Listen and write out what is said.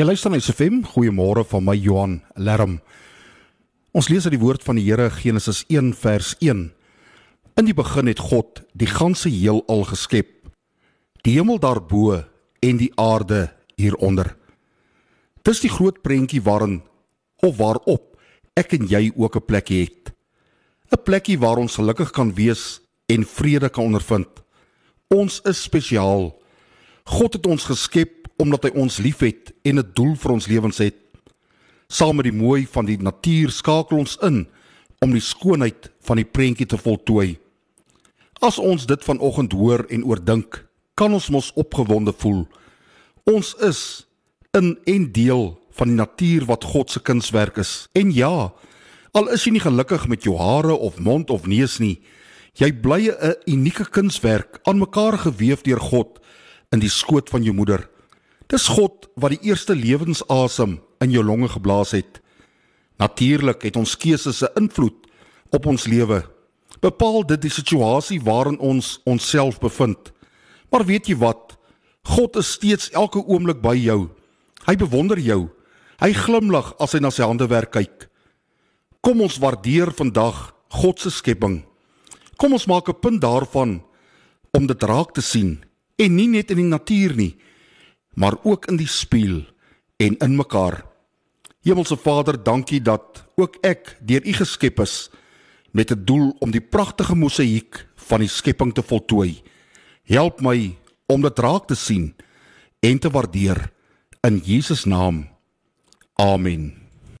Jy luister na SFM. Goeiemôre van my Johan Lerm. Ons lees uit die woord van die Here Genesis 1 vers 1. In die begin het God die ganse heelal geskep. Die hemel daarbo en die aarde hieronder. Dis die groot prentjie waarin of waarop ek en jy ook 'n plekkie het. 'n Plekkie waar ons gelukkig kan wees en vrede kan ondervind. Ons is spesiaal. God het ons geskep omdat hy ons liefhet en 'n doel vir ons lewens het. Saam met die mooi van die natuur skakel ons in om die skoonheid van die prentjie te voltooi. As ons dit vanoggend hoor en oordink, kan ons mos opgewonde voel. Ons is in en deel van die natuur wat God se kunswerk is. En ja, al is jy nie gelukkig met jou hare of mond of neus nie, jy bly 'n unieke kunswerk aan mekaar gewewe deur God in die skoot van jou moeder. Dis God wat die eerste lewensasem in jou longe geblaas het. Natuurlik het ons keuses 'n invloed op ons lewe. Bepaal dit die situasie waarin ons onsself bevind. Maar weet jy wat? God is steeds elke oomblik by jou. Hy bewonder jou. Hy glimlag as hy na sy handewerk kyk. Kom ons waardeer vandag God se skepping. Kom ons maak 'n punt daarvan om dit raak te sien en nie net in die natuur nie, maar ook in die spieël en in mekaar. Hemelse Vader, dankie dat ook ek deur U geskep is met 'n doel om die pragtige mosaïek van die skepping te voltooi. Help my om dit raak te sien en te waardeer in Jesus naam. Amen.